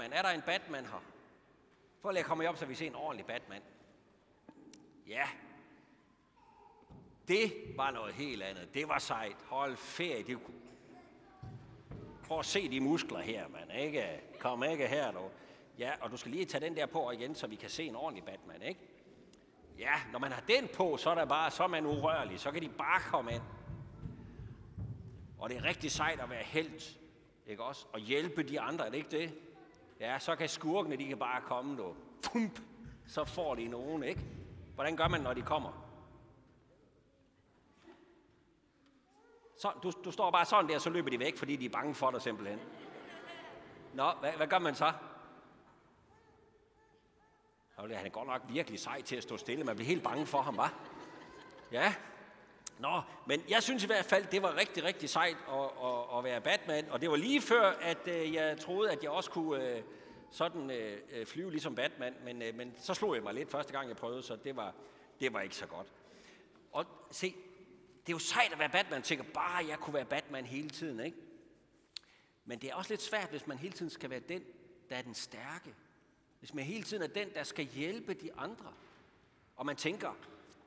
Batman. Er der en Batman her? Prøv lige at komme op, så vi ser en ordentlig Batman. Ja. Det var noget helt andet. Det var sejt. Hold ferie. Det... Prøv at se de muskler her, mand. Ikke? Kom ikke her, du. Ja, og du skal lige tage den der på igen, så vi kan se en ordentlig Batman, ikke? Ja, når man har den på, så er, der bare, så er man urørlig. Så kan de bare komme ind. Og det er rigtig sejt at være helt, ikke også? Og hjælpe de andre, er det ikke det? Ja, så kan skurkene, de kan bare komme, du. Pump, så får de nogen, ikke? Hvordan gør man, når de kommer? Så, du, du står bare sådan der, så løber de væk, fordi de er bange for dig simpelthen. Nå, hvad, hvad gør man så? Han er godt nok virkelig sej til at stå stille. Man bliver helt bange for ham, var? Ja. Nå, men jeg synes i hvert fald, det var rigtig, rigtig sejt at, at, at være Batman. Og det var lige før, at øh, jeg troede, at jeg også kunne øh, sådan øh, øh, flyve ligesom Batman. Men, øh, men så slog jeg mig lidt første gang, jeg prøvede, så det var, det var ikke så godt. Og se, det er jo sejt at være Batman. Tænker bare, at jeg kunne være Batman hele tiden, ikke? Men det er også lidt svært, hvis man hele tiden skal være den, der er den stærke. Hvis man hele tiden er den, der skal hjælpe de andre. Og man tænker,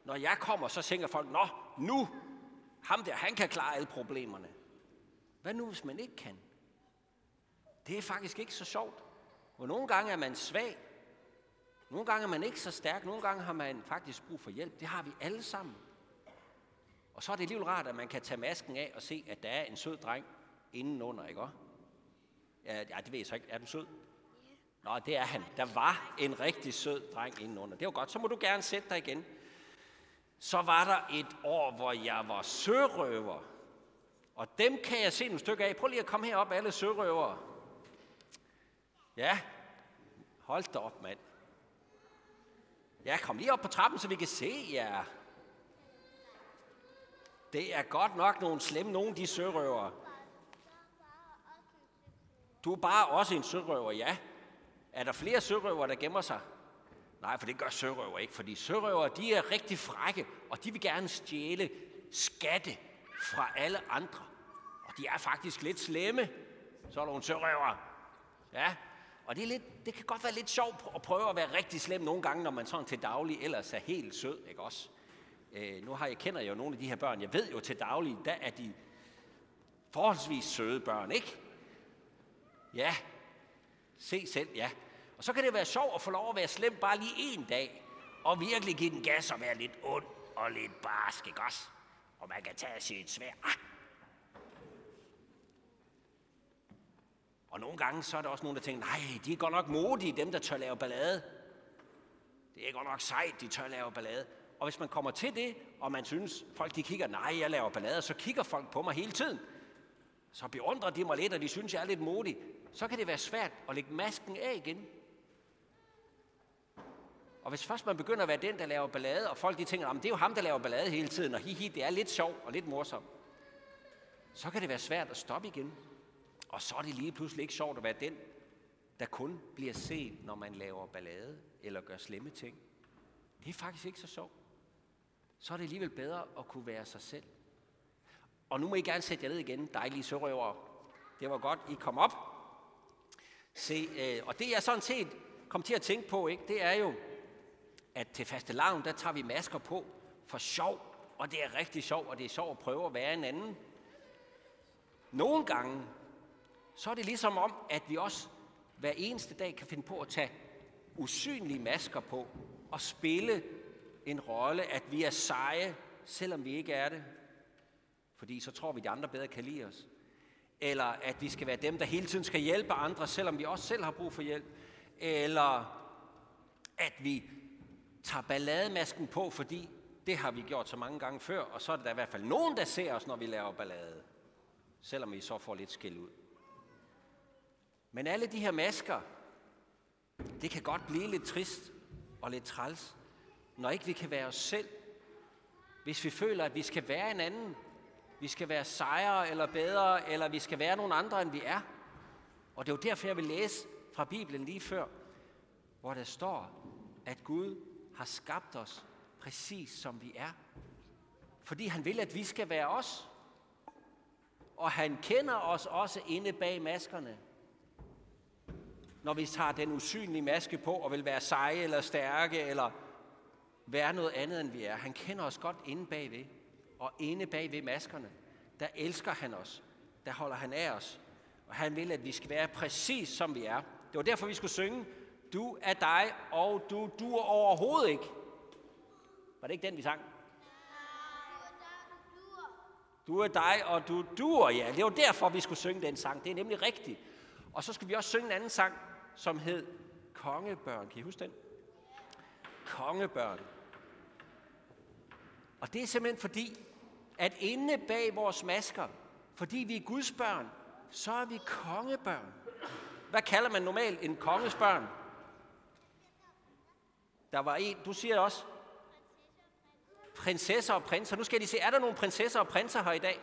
når jeg kommer, så tænker folk, nå, nu, ham der, han kan klare alle problemerne. Hvad nu, hvis man ikke kan? Det er faktisk ikke så sjovt. Og nogle gange er man svag. Nogle gange er man ikke så stærk. Nogle gange har man faktisk brug for hjælp. Det har vi alle sammen. Og så er det alligevel rart, at man kan tage masken af og se, at der er en sød dreng indenunder, ikke også? Ja, det ved jeg så ikke. Er du sød? Nå, det er han. Der var en rigtig sød dreng indenunder. Det var godt. Så må du gerne sætte dig igen. Så var der et år, hvor jeg var sørøver. Og dem kan jeg se nogle stykker af. Prøv lige at komme herop, alle sørøvere. Ja, hold da op, mand. Ja, kom lige op på trappen, så vi kan se jer. Det er godt nok nogle slemme nogen, de sørøver. Du er bare også en sørøver, ja. Er der flere sørøver, der gemmer sig? Nej, for det gør sørøver ikke, fordi sørøver, de er rigtig frække, og de vil gerne stjæle skatte fra alle andre. Og de er faktisk lidt slemme. Så er nogle sørøver. Ja, og det, er lidt, det kan godt være lidt sjovt at prøve at være rigtig slem nogle gange, når man sådan til daglig ellers er helt sød, ikke også? Øh, nu har jeg kender jo nogle af de her børn. Jeg ved jo til daglig, der er de forholdsvis søde børn, ikke? Ja, se selv, ja. Og så kan det være sjovt at få lov at være slem bare lige en dag, og virkelig give den gas og være lidt ond og lidt barsk, ikke også? Og man kan tage sit svær. Ah! Og nogle gange så er der også nogen, der tænker, nej, de er godt nok modige, dem der tør lave ballade. Det er godt nok sejt, de tør lave ballade. Og hvis man kommer til det, og man synes, folk de kigger, nej, jeg laver ballade, så kigger folk på mig hele tiden. Så beundrer de mig lidt, og de synes, jeg er lidt modig. Så kan det være svært at lægge masken af igen. Og hvis først man begynder at være den, der laver ballade, og folk de tænker, at det er jo ham, der laver ballade hele tiden, og hihi, det er lidt sjovt og lidt morsomt, så kan det være svært at stoppe igen. Og så er det lige pludselig ikke sjovt at være den, der kun bliver set, når man laver ballade eller gør slemme ting. Det er faktisk ikke så sjovt. Så er det alligevel bedre at kunne være sig selv. Og nu må I gerne sætte jer ned igen, dejlige sørøvere. Det var godt, I kom op. Se, øh, og det jeg sådan set kom til at tænke på, ikke, det er jo, at til faste lavn, der tager vi masker på for sjov, og det er rigtig sjov, og det er sjov at prøve at være en anden. Nogle gange, så er det ligesom om, at vi også hver eneste dag kan finde på at tage usynlige masker på og spille en rolle, at vi er seje, selvom vi ikke er det. Fordi så tror vi, at de andre bedre kan lide os. Eller at vi skal være dem, der hele tiden skal hjælpe andre, selvom vi også selv har brug for hjælp. Eller at vi tager ballademasken på, fordi det har vi gjort så mange gange før, og så er der i hvert fald nogen, der ser os, når vi laver ballade. Selvom vi så får lidt skæld ud. Men alle de her masker, det kan godt blive lidt trist og lidt træls, når ikke vi kan være os selv. Hvis vi føler, at vi skal være en anden, vi skal være sejere eller bedre, eller vi skal være nogen andre, end vi er. Og det er jo derfor, jeg vil læse fra Bibelen lige før, hvor der står, at Gud har skabt os præcis som vi er. Fordi han vil, at vi skal være os. Og han kender os også inde bag maskerne. når vi tager den usynlige maske på og vil være seje eller stærke eller være noget andet, end vi er. Han kender os godt inde bagved. Og inde bagved maskerne, der elsker han os. Der holder han af os. Og han vil, at vi skal være præcis som vi er. Det var derfor, vi skulle synge, du er dig, og du duer overhovedet ikke. Var det ikke den, vi sang? Du er dig, og du duer, ja. Det var derfor, vi skulle synge den sang. Det er nemlig rigtigt. Og så skal vi også synge en anden sang, som hed Kongebørn. Kan I huske den? Kongebørn. Og det er simpelthen fordi, at inde bag vores masker, fordi vi er Guds børn, så er vi kongebørn. Hvad kalder man normalt en konges børn? Der var en, du siger også, prinsesser og prinser. Nu skal de se, er der nogle prinsesser og prinser her i dag?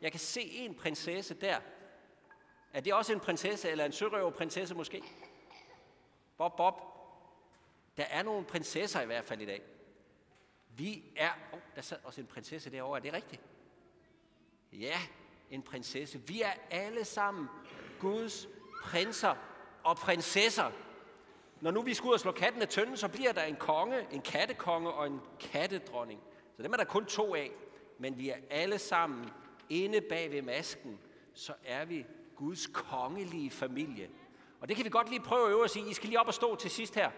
Jeg kan se en prinsesse der. Er det også en prinsesse, eller en sørøverprinsesse måske? Bob, Bob. Der er nogle prinsesser i hvert fald i dag. Vi er... Oh, der sad også en prinsesse derovre. Er det rigtigt? Ja, en prinsesse. Vi er alle sammen Guds prinser og prinsesser. Når nu vi skal ud og slå katten af tønden, så bliver der en konge, en kattekonge og en kattedronning. Så dem er der kun to af. Men vi er alle sammen inde bag ved masken, så er vi Guds kongelige familie. Og det kan vi godt lige prøve at øve os i. I skal lige op og stå til sidst her.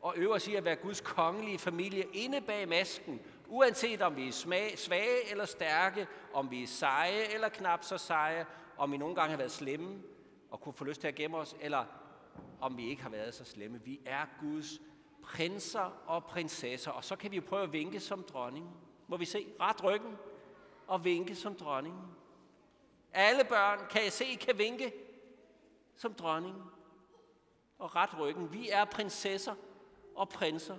Og øve os i at være Guds kongelige familie inde bag masken. Uanset om vi er svage eller stærke, om vi er seje eller knap så seje, om vi nogle gange har været slemme og kunne få lyst til at gemme os, eller om vi ikke har været så slemme. Vi er Guds prinser og prinsesser, og så kan vi jo prøve at vinke som dronning. Må vi se? Ret ryggen og vinke som dronning. Alle børn, kan jeg se, kan vinke som dronning og ret ryggen. Vi er prinsesser og prinser.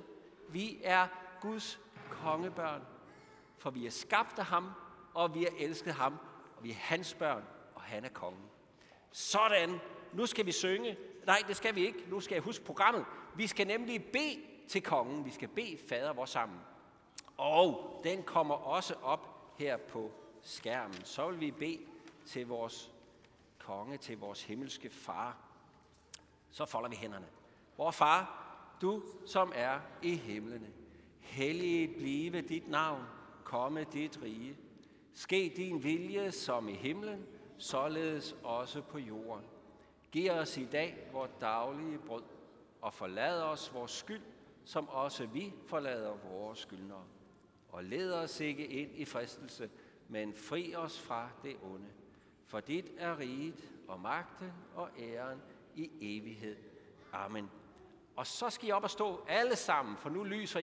Vi er Guds kongebørn, for vi er skabt af ham, og vi er elsket ham, og vi er hans børn, og han er kongen. Sådan. Nu skal vi synge. Nej, det skal vi ikke. Nu skal jeg huske programmet. Vi skal nemlig bede til kongen. Vi skal bede fader vores sammen. Og den kommer også op her på skærmen. Så vil vi bede til vores konge, til vores himmelske far. Så folder vi hænderne. Vor far, du som er i himlene, helliget blive dit navn, komme dit rige. Ske din vilje som i himlen, således også på jorden. Giv os i dag vores daglige brød, og forlad os vores skyld, som også vi forlader vores skyldnere. Og led os ikke ind i fristelse, men fri os fra det onde. For dit er riget og magten og æren i evighed. Amen. Og så skal I op og stå alle sammen, for nu lyser